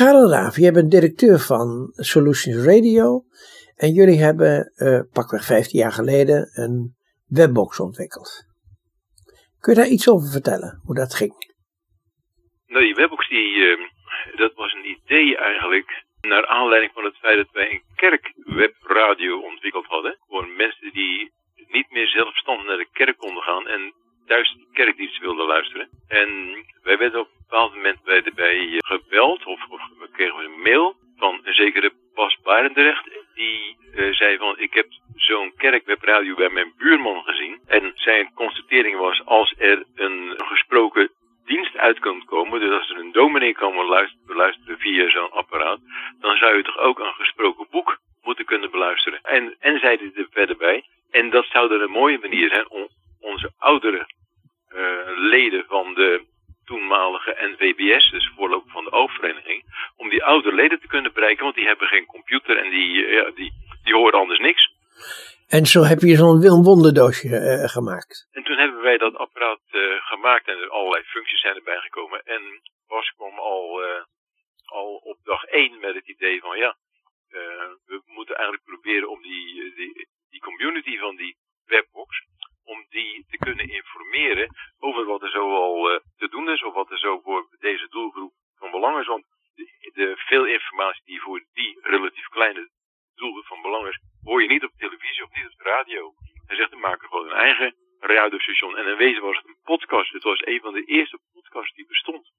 Karel Raaf, jij bent directeur van Solutions Radio. En jullie hebben uh, pakweg 15 jaar geleden een webbox ontwikkeld. Kun je daar iets over vertellen, hoe dat ging? Nou, die webbox, die, uh, dat was een idee eigenlijk naar aanleiding van het feit dat wij een kerkwebradio ontwikkeld hadden. Voor mensen die niet meer zelfstandig naar de kerk konden gaan en thuis kerkdienst wilden luisteren. En wij werden op een bepaald moment bij, de, bij gebeld of, of we kregen een mail van een zekere Bas Barendrecht. Die uh, zei van ik heb zo'n kerkwebradio bij mijn buurman gezien. En zijn constatering was als er een gesproken dienst uit kan komen, dus als er een dominee kan beluisteren via zo'n apparaat, dan zou je toch ook een gesproken boek moeten kunnen beluisteren. En, en zei hij er verder bij, en dat zou dan een mooie manier zijn om onze oudere uh, leden van de toenmalige NVBS, dus voorloper van de oogvereniging, om te kunnen bereiken, want die hebben geen computer en die, uh, ja, die, die horen anders niks. En zo heb je zo'n Willem Wonderdoosje uh, gemaakt. En toen hebben wij dat apparaat uh, gemaakt en er allerlei functies zijn erbij gekomen. En Bas kwam al, uh, al op dag één met het idee van ja, we moeten eigenlijk proberen om die, die, die community van die webbox, om die te kunnen informeren over wat er zo al te doen is of wat er zo voor deze doelgroep van belang is. Want de, veel informatie die voor die relatief kleine doelgroep van belang is, hoor je niet op televisie of niet op de radio. Hij zegt, we maken gewoon een eigen radiostation. En in wezen was het een podcast. Het was een van de eerste podcasts die bestond.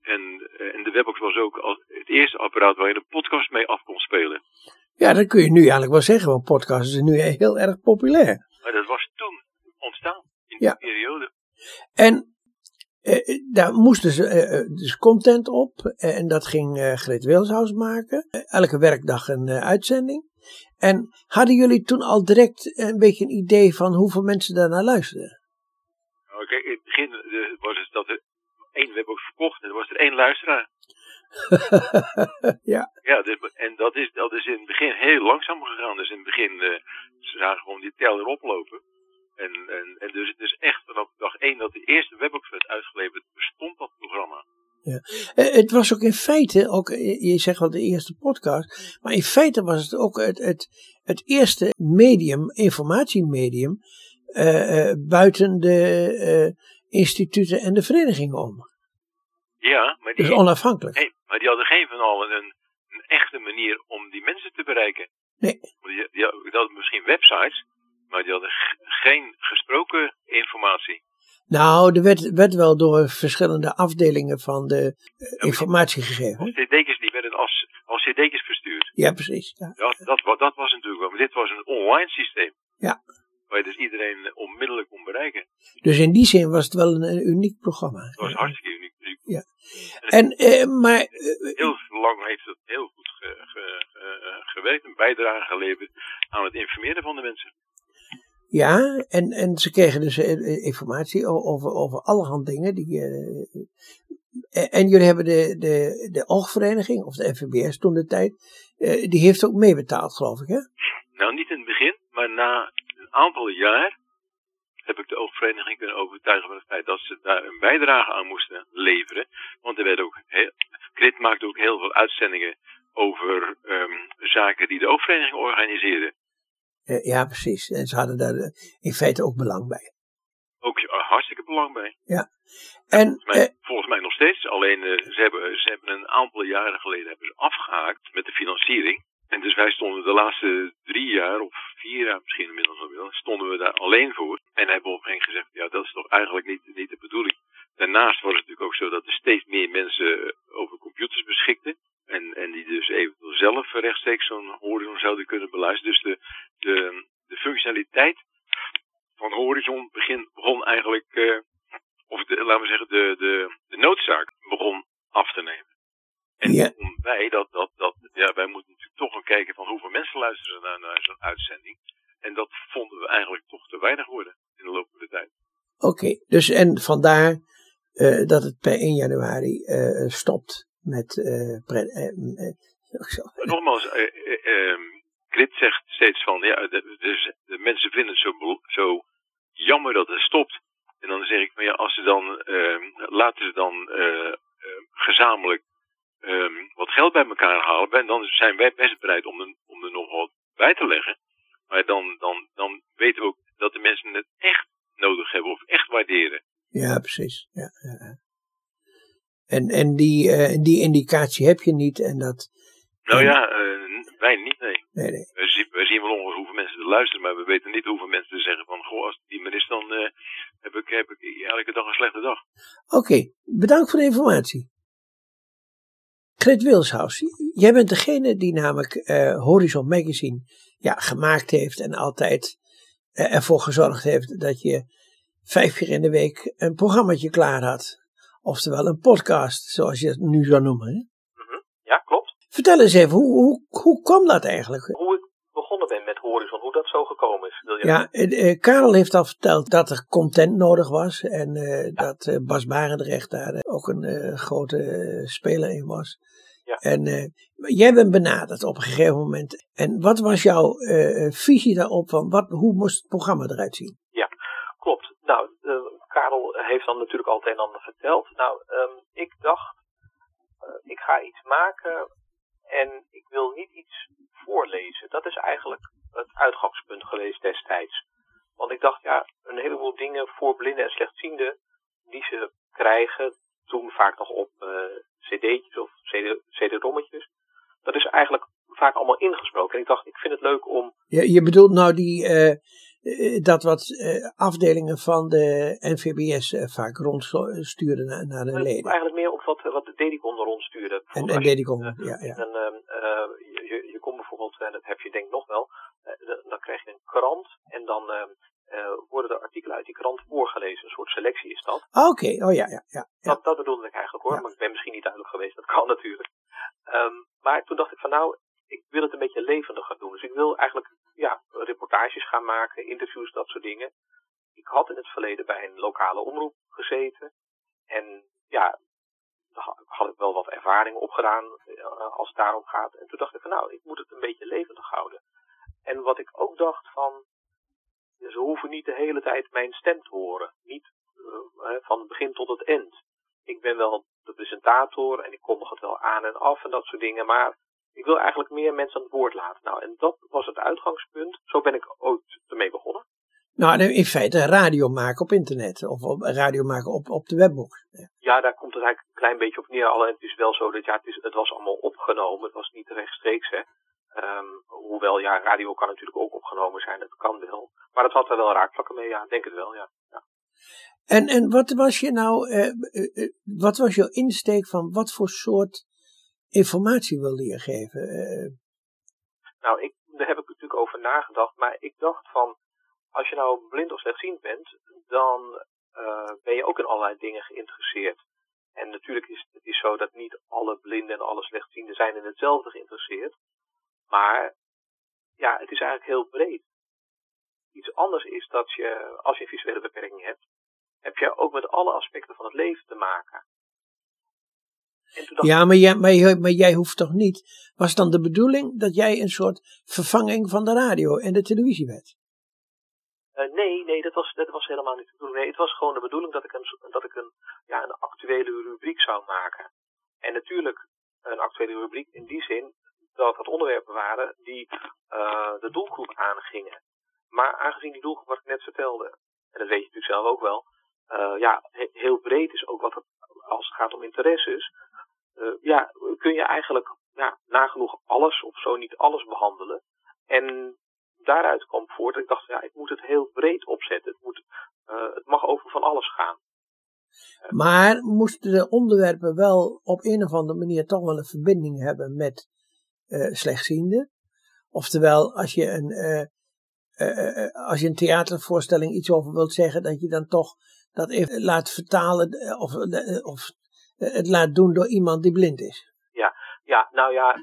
En, en de Webbox was ook het eerste apparaat waar je een podcast mee af kon spelen. Ja, dat kun je nu eigenlijk wel zeggen, want podcasts zijn nu heel erg populair. Maar dat was toen ontstaan, in die ja. periode. En uh, daar moesten ze uh, dus content op. Uh, en dat ging Greet Wilshuis maken. elke werkdag een uitzending. En hadden jullie toen al direct een beetje een idee van hoeveel mensen daarnaar luisterden? Nou, kijk, in het begin was het dat er één webbox verkocht en er was er één luisteraar. ja. Ja, dus, en dat is, dat is in het begin heel langzaam gegaan. Dus in het begin ze zagen gewoon die teller oplopen. En, en, en dus het is echt vanaf dag één dat de eerste webbox werd uitgeleverd, bestond dat programma. Ja. Het was ook in feite, ook, je zegt wel de eerste podcast, maar in feite was het ook het, het, het eerste medium, informatiemedium, uh, uh, buiten de uh, instituten en de verenigingen om. Ja, maar die, dus onafhankelijk. Hey, maar die hadden geen van allen een, een echte manier om die mensen te bereiken. Nee. Die, die, die hadden misschien websites, maar die hadden geen gesproken informatie. Nou, er werd, werd wel door verschillende afdelingen van de uh, informatie gegeven. CD's die werden als, als CD's verstuurd. Ja, precies. Ja. Dat, dat, dat was natuurlijk wel. Maar dit was een online systeem. Ja. Waar je dus iedereen onmiddellijk kon bereiken. Dus in die zin was het wel een, een uniek programma. Het was hartstikke uniek. Ja. En, eh, maar... Uh, heel lang heeft het heel goed ge, ge, ge, gewerkt. Een bijdrage geleverd aan het informeren van de mensen. Ja, en, en ze kregen dus informatie over, over allerhand dingen. Die, uh, en jullie hebben de, de, de oogvereniging, of de FVBS toen de tijd, die heeft ook meebetaald, geloof ik, hè? Nou, niet in het begin, maar na een aantal jaar heb ik de oogvereniging kunnen overtuigen van het feit dat ze daar een bijdrage aan moesten leveren. Want er werd ook heel, Krit maakte ook heel veel uitzendingen over um, zaken die de oogvereniging organiseerde. Uh, ja, precies. En ze hadden daar uh, in feite ook belang bij. Ook uh, hartstikke belang bij. Ja. En, volgens, mij, volgens mij nog steeds. Alleen ze, hebben, ze hebben een aantal jaren geleden hebben ze afgehaakt met de financiering. En dus wij stonden de laatste drie jaar, of vier jaar misschien inmiddels al wel, stonden we daar alleen voor. En hebben op een gezegd, ja dat is toch eigenlijk niet, niet de bedoeling. Daarnaast was het natuurlijk ook zo dat er steeds meer mensen over computers beschikten. En, en die dus eventueel zelf rechtstreeks zo'n horizon zouden kunnen beluisteren. Dus de, de, de functionaliteit van Horizon begin, begon eigenlijk, uh, of de, laten we zeggen, de, de, de noodzaak begon af te nemen. En ja. wij, dat, dat, dat, ja, wij moeten natuurlijk toch gaan kijken van hoeveel mensen luisteren naar, naar zo'n uitzending. En dat vonden we eigenlijk toch te weinig worden in de loop van de tijd. Oké, okay, dus en vandaar uh, dat het per 1 januari uh, stopt met uh, pre- Nogmaals, Grit zegt steeds van, ja, de, dus de mensen vinden het zo, zo jammer dat het stopt. En dan zeg ik van ja, als ze dan, uh, laten ze dan uh, uh, gezamenlijk ehm, wat geld bij elkaar halen. En dan zijn wij best bereid om er, om er nog wat bij te leggen. Maar dan, dan, dan weten we ook dat de mensen het echt nodig hebben of echt waarderen. Ja, precies. Ja, ja. En, en die, uh, die indicatie heb je niet en dat... Nou ja, nee. nee, nee. We, zien, we zien wel ongeveer hoeveel mensen er luisteren, maar we weten niet hoeveel mensen er zeggen van, goh, als die maar is, dan uh, heb, ik, heb ik elke dag een slechte dag. Oké, okay, bedankt voor de informatie. Gret Wilshaus, jij bent degene die namelijk Horizon Magazine ja, gemaakt heeft en altijd ervoor gezorgd heeft dat je vijf keer in de week een programmaatje klaar had. Oftewel een podcast, zoals je het nu zou noemen. Hè? Mm-hmm. Ja, klopt. Vertel eens even, hoe, hoe, hoe kwam dat eigenlijk? Hoe ik begonnen ben met Horizon, hoe dat zo gekomen is. Wil je ja, eh, Karel heeft al verteld dat er content nodig was. En eh, ja. dat eh, Bas Barendrecht daar eh, ook een eh, grote eh, speler in was. Ja. En jij bent benaderd op een gegeven moment. En wat was jouw visie daarop? Van wat, hoe moest het programma eruit zien? Ja, klopt. Nou, Karel heeft dan natuurlijk al het een en ander verteld. Nou, um, ik dacht, ik ga iets maken en ik wil niet iets voorlezen. Dat is eigenlijk het uitgangspunt geweest destijds. Want ik dacht, ja, een heleboel dingen voor blinden en slechtzienden die ze krijgen, toen vaak nog op uh, cd'tjes of cd-rommetjes, dat is eigenlijk vaak allemaal ingesproken. En ik dacht, ik vind het leuk om... Je, je bedoelt nou die, uh, dat wat uh, afdelingen van de NVBS uh, vaak rondstuurden naar, naar de leden? Eigenlijk meer op wat, wat de Dedicon rondstuurde. En, en Dedicon, ja. ja. En, je, je komt bijvoorbeeld, en dat heb je denk ik nog wel, dan krijg je een krant en dan worden de artikelen uit die krant voorgelezen. Een soort selectie is dat. Oké, okay. oh ja, ja. ja, ja. Dat, dat bedoelde ik eigenlijk hoor, ja. maar ik ben misschien niet duidelijk geweest. Dat kan natuurlijk. Um, maar toen dacht ik van nou, ik wil het een beetje levendiger doen. Dus ik wil eigenlijk reportages gaan maken, interviews, dat soort dingen. Ik had in het verleden bij een lokale omroep gezeten. En ja, daar had ik wel wat ervaring opgedaan als het daarom gaat. En toen dacht ik van nou, ik moet het een beetje levendig houden. En wat ik ook dacht van, ze hoeven niet de hele tijd mijn stem te horen. Niet uh, van het begin tot het eind. Ik ben wel de presentator en ik kondig het wel aan en af en dat soort dingen. Maar ik wil eigenlijk meer mensen aan het woord laten. Nou, en dat was het uitgangspunt. Zo ben ik ooit ermee begonnen. Nou, in feite radio maken op internet. Of radio maken op, op de webbox. Ja. ja, daar komt het eigenlijk een klein beetje op neer. Alleen het is wel zo dat ja, het, is, het was allemaal opgenomen. Het was niet rechtstreeks, hè. Um, hoewel, ja, radio kan natuurlijk ook opgenomen zijn. Dat kan wel. Maar het had er wel raakvlakken mee, ja. Denk het wel, ja. ja. En, en wat was je nou, uh, uh, wat was jouw insteek van wat voor soort informatie wilde je geven? Uh... Nou, ik, daar heb ik natuurlijk over nagedacht. Maar ik dacht van, als je nou blind of slechtziend bent, dan uh, ben je ook in allerlei dingen geïnteresseerd. En natuurlijk is het is zo dat niet alle blinden en alle slechtzienden zijn in hetzelfde geïnteresseerd. Maar ja, het is eigenlijk heel breed. Iets anders is dat je, als je een visuele beperking hebt, heb je ook met alle aspecten van het leven te maken. Ja, maar jij, maar, maar jij hoeft toch niet. Was dan de bedoeling dat jij een soort vervanging van de radio en de televisie werd? Uh, nee, nee, dat was, dat was helemaal niet de bedoeling. Nee, het was gewoon de bedoeling dat ik een, dat ik een, ja, een actuele rubriek zou maken. En natuurlijk een actuele rubriek in die zin dat het onderwerpen waren die uh, de doelgroep aangingen. Maar aangezien die doelgroep, wat ik net vertelde, en dat weet je natuurlijk zelf ook wel, uh, ja, heel breed is ook wat het, als het gaat om interesses, ja, kun je eigenlijk ja, nagenoeg alles of zo niet alles behandelen. En daaruit kwam voort ik dacht, ja, ik moet het heel breed opzetten. Het, moet, uh, het mag over van alles gaan. Maar moesten de onderwerpen wel op een of andere manier toch wel een verbinding hebben met uh, slechtzienden? Oftewel, als je een, als je een theatervoorstelling iets over wilt zeggen, dat je dan toch dat even laat vertalen of, of het laat doen door iemand die blind is. Ja, ja nou ja,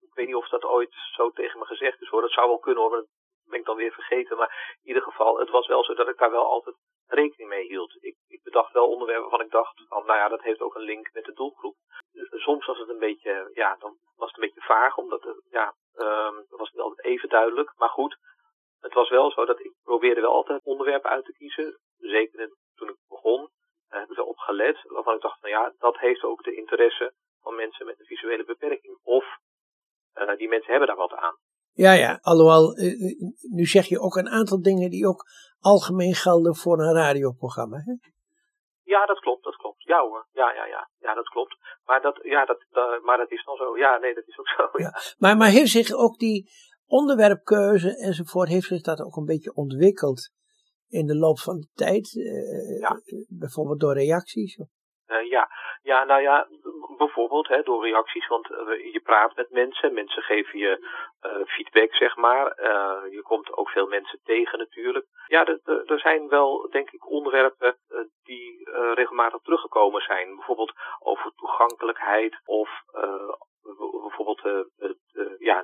ik weet niet of dat ooit zo tegen me gezegd is hoor. Dat zou wel kunnen hoor, dat ben ik dan weer vergeten. Maar in ieder geval, het was wel zo dat ik daar wel altijd rekening mee hield. Ik, ik bedacht wel onderwerpen waarvan ik dacht, van, nou ja, dat heeft ook een link met de doelgroep. Soms was het een beetje, ja, dan was het een beetje vaag, omdat het, ja, um, was het altijd even duidelijk. Maar goed, het was wel zo dat ik probeerde wel altijd onderwerpen uit te kiezen. Zeker ik begon, daar heb ik wel op gelet. Waarvan ik dacht, nou ja, dat heeft ook de interesse van mensen met een visuele beperking. Of die mensen hebben daar wat aan. Ja, ja, alhoewel, nu zeg je ook een aantal dingen die ook algemeen gelden voor een radioprogramma. Hè? Ja, dat klopt, dat klopt. Ja hoor, ja, ja, ja, ja dat klopt. Maar dat, ja, dat, maar dat is dan zo. Ja, nee, dat is ook zo. Ja. ja. Maar, maar heeft zich ook die onderwerpkeuze enzovoort, heeft zich dat ook een beetje ontwikkeld in de loop van de tijd? Uh, ja. Bijvoorbeeld door reacties? Uh, ja. ja, nou ja, bijvoorbeeld hè, door reacties, want je praat met mensen, mensen geven je uh, feedback, zeg maar. je komt ook veel mensen tegen natuurlijk. Ja, er zijn wel, denk ik, onderwerpen die regelmatig teruggekomen zijn. Bijvoorbeeld over toegankelijkheid of bijvoorbeeld, ja,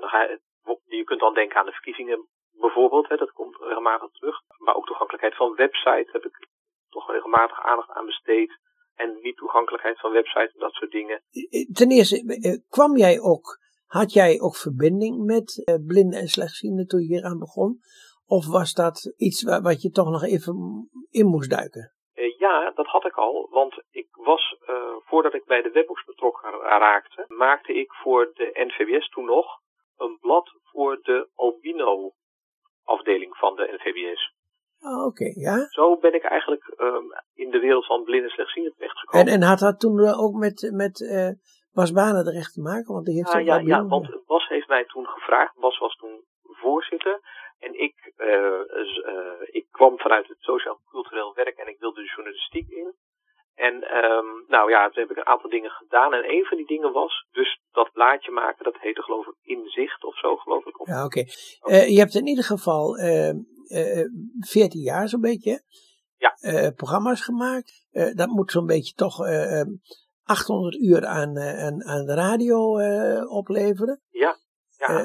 je kunt dan denken aan de verkiezingen bijvoorbeeld, hè, dat komt regelmatig terug. Maar ook toegankelijkheid van websites heb ik toch regelmatig aandacht aan besteed en niet toegankelijkheid van websites en dat soort dingen. Ten eerste, eh, kwam jij ook, had jij ook verbinding met eh, blinden en slechtzienden toen je hier aan begon? Of was dat iets wat je toch nog even in moest duiken? Eh, ja, dat had ik al, want ik was, voordat ik bij de webbox betrokken raakte, maakte ik voor de NVBS toen nog een blad voor de NVBS. Oh, oké, ja. Zo ben ik eigenlijk um, in de wereld van blinden slechtzienden terechtgekomen. En, en had dat toen eh, ook met, met uh, Bas terecht te maken? Want die heeft ah, ja, ja, want Bas heeft mij toen gevraagd. Bas was toen voorzitter. En ik, uh, ik kwam vanuit het sociaal-cultureel werk en ik wilde de journalistiek in. En um, nou ja, toen heb ik een aantal dingen gedaan. En een van die dingen was dus dat blaadje maken. Dat heette geloof ik Inzicht of zo, geloof ik. Ja, oké. Okay. je hebt in ieder geval ehm, 14 eh, jaar zo'n beetje. Ja. Eh, programma's gemaakt. Eh, dat moet zo'n beetje toch 800 uur aan, aan, aan de radio opleveren. Ja. Ja,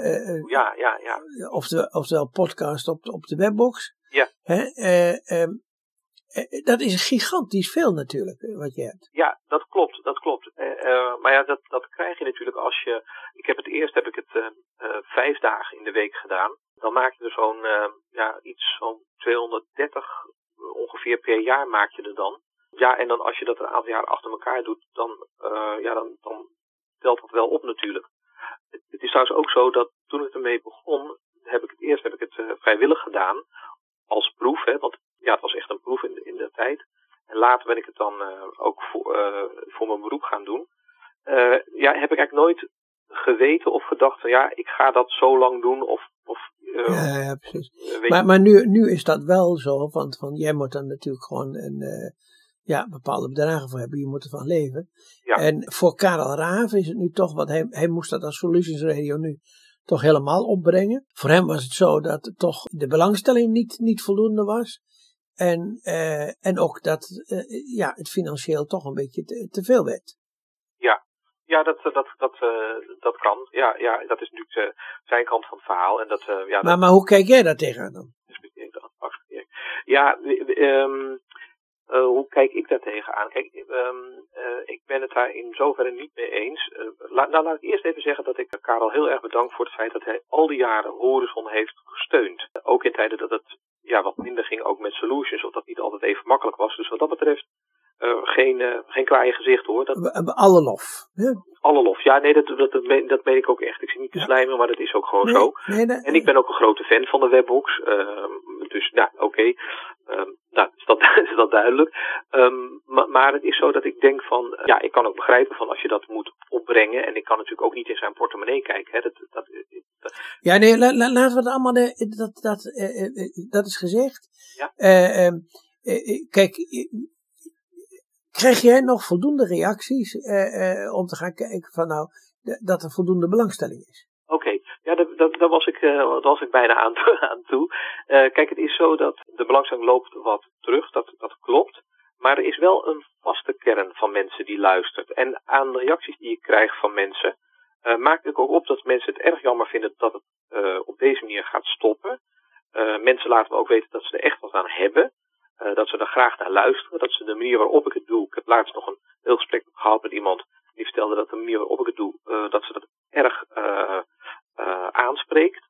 ja, ja, ja. Oftewel, oftewel podcast op, op de webbox. Ja. Hè? Uh, dat is gigantisch veel natuurlijk, wat je hebt. Ja, dat klopt, dat klopt. Uh, maar ja, dat, dat krijg je natuurlijk als je... Ik heb het eerst heb ik het uh, vijf dagen in de week gedaan. Dan maak je er zo'n, ja, iets van 230 ongeveer per jaar maak je er dan. Ja, en dan als je dat een aantal jaar achter elkaar doet, dan, ja, dan, dan telt dat wel op natuurlijk. Het, is trouwens ook zo dat toen ik ermee begon, heb ik het eerst heb ik het vrijwillig gedaan als proef, hè, want ja, het was echt een proef in de, in de tijd. En later ben ik het dan ook voor, voor mijn beroep gaan doen. Ja, heb ik eigenlijk nooit geweten of gedacht van ja, ik ga dat zo lang doen of... ja, ja, precies. maar maar nu, nu is dat wel zo, want van, jij moet dan natuurlijk gewoon een, ja, bepaalde bedragen voor hebben. Je moet ervan leven. Ja. En voor Karel Raaf is het nu toch, want hij, hij moest dat als Solutions Radio nu toch helemaal opbrengen. Voor hem was het zo dat toch de belangstelling niet, niet voldoende was. En, uh, en ook dat ja, het financieel toch een beetje te, te, veel werd. Ja, dat, dat, dat, uh, dat kan. Ja, ja, dat is natuurlijk zijn kant van het verhaal. En dat, ja, maar, maar hoe kijk jij daar tegenaan dan? Ja, um, uh, hoe kijk ik daar tegenaan? Kijk, um, uh, ik ben het daar in zoverre niet mee eens. Uh, la, nou, laat ik eerst even zeggen dat ik Karel heel erg bedank voor het feit dat hij al die jaren Horizon heeft gesteund. Ook in tijden dat het ja, wat minder ging, ook met solutions, of dat niet altijd even makkelijk was. Dus wat dat betreft uh, geen, uh, geen kwaaie gezicht hoor. Dat, alle lof. Ja. Alle lof. Ja, nee, dat, dat, dat, meen, ik ook echt. Ik zie niet te slijmen, maar dat is ook gewoon nee, zo. Nee, en ik ben ook een grote fan van de webbox. Uh, dus, nou, oké. Okay. Um, nou, is dat, is dat duidelijk. Um, maar, maar het is zo dat ik denk van, ja, ik kan ook begrijpen van als je dat moet opbrengen. En ik kan natuurlijk ook niet in zijn portemonnee kijken. Hè. Dat, dat, dat, ja, nee, la, la, laten we het allemaal, de, dat, dat, dat is gezegd. Ja. kijk, Krijg jij nog voldoende reacties uh, uh, om te gaan kijken van nou, dat er voldoende belangstelling is? Oké, ja, daar, was ik, uh, was ik bijna aan, aan toe. kijk, het is zo dat de belangstelling loopt wat terug, dat, dat klopt. Maar er is wel een vaste kern van mensen die luistert. En aan de reacties die ik krijg van mensen, maak ik ook op dat mensen het erg jammer vinden dat het op deze manier gaat stoppen. mensen laten me ook weten dat ze er echt wat aan hebben. Uh, dat ze er graag naar luisteren. Dat ze de manier waarop ik het doe. Ik heb laatst nog een heel gesprek gehad met iemand die vertelde dat de manier waarop ik het doe, uh, dat ze dat erg uh, aanspreekt.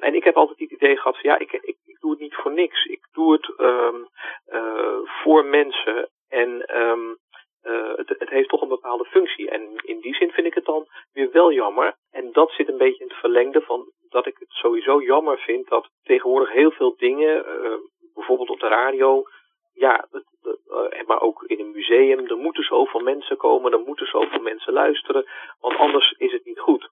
en ik heb altijd het idee gehad van ja, ik, ik, ik doe het niet voor niks. Ik doe het um, voor mensen. En um, het, het heeft toch een bepaalde functie. En in die zin wel jammer. En dat zit een beetje in het verlengde van dat ik het sowieso jammer vind dat tegenwoordig heel veel dingen, bijvoorbeeld op de radio, ja, uh, maar ook in een museum, er moeten zoveel mensen komen, er moeten zoveel mensen luisteren, want anders is het niet goed.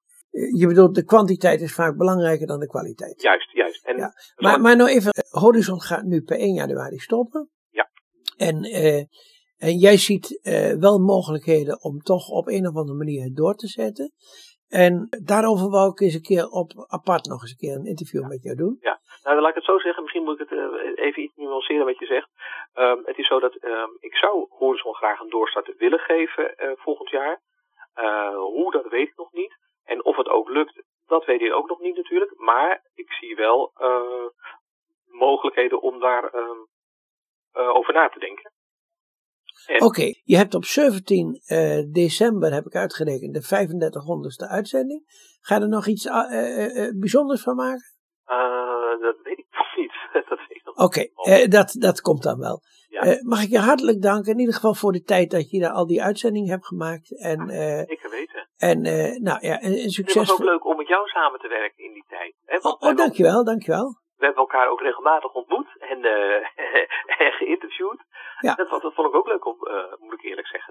Je bedoelt, de kwantiteit is vaak belangrijker dan de kwaliteit. Juist, juist. En ja. maar, maar nou even, Horizon gaat nu per 1 januari stoppen. Ja. En, en jij ziet wel mogelijkheden om toch op een of andere manier het door te zetten. En daarover wou ik eens een keer op apart nog eens een keer een interview met jou doen. Ja, nou laat ik het zo zeggen. Misschien moet ik het uh, even iets nuanceren wat je zegt. Um, het is zo dat um, ik zou Horizon graag een doorstart willen geven uh, volgend jaar. Uh, hoe, dat weet ik nog niet. En of het ook lukt, dat weet ik ook nog niet natuurlijk. Maar ik zie wel mogelijkheden om daar um, over na te denken. Oké, okay, je hebt op 17 uh, december, heb ik uitgerekend, de 3500ste uitzending. Ga je er nog iets uh, uh, bijzonders van maken? dat weet ik nog niet. Oké, okay, dat, dat komt dan wel. Ja. mag ik je hartelijk danken, in ieder geval voor de tijd dat je daar al die uitzendingen hebt gemaakt. En, ja, zeker weten. En nou ja, en, succes. Het was ook leuk om met jou samen te werken in die tijd. Hè? Want oh, oh dankjewel, dankjewel. We hebben elkaar ook regelmatig ontmoet en, en geïnterviewd. Ja. Dat, dat, vond ik ook leuk, om, uh, moet ik eerlijk zeggen.